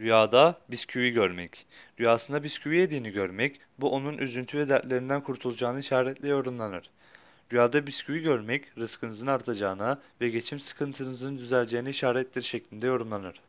Rüyada bisküvi görmek. Rüyasında bisküvi yediğini görmek, bu onun üzüntü ve dertlerinden kurtulacağını işaretle yorumlanır. Rüyada bisküvi görmek, rızkınızın artacağına ve geçim sıkıntınızın düzeleceğine işarettir şeklinde yorumlanır.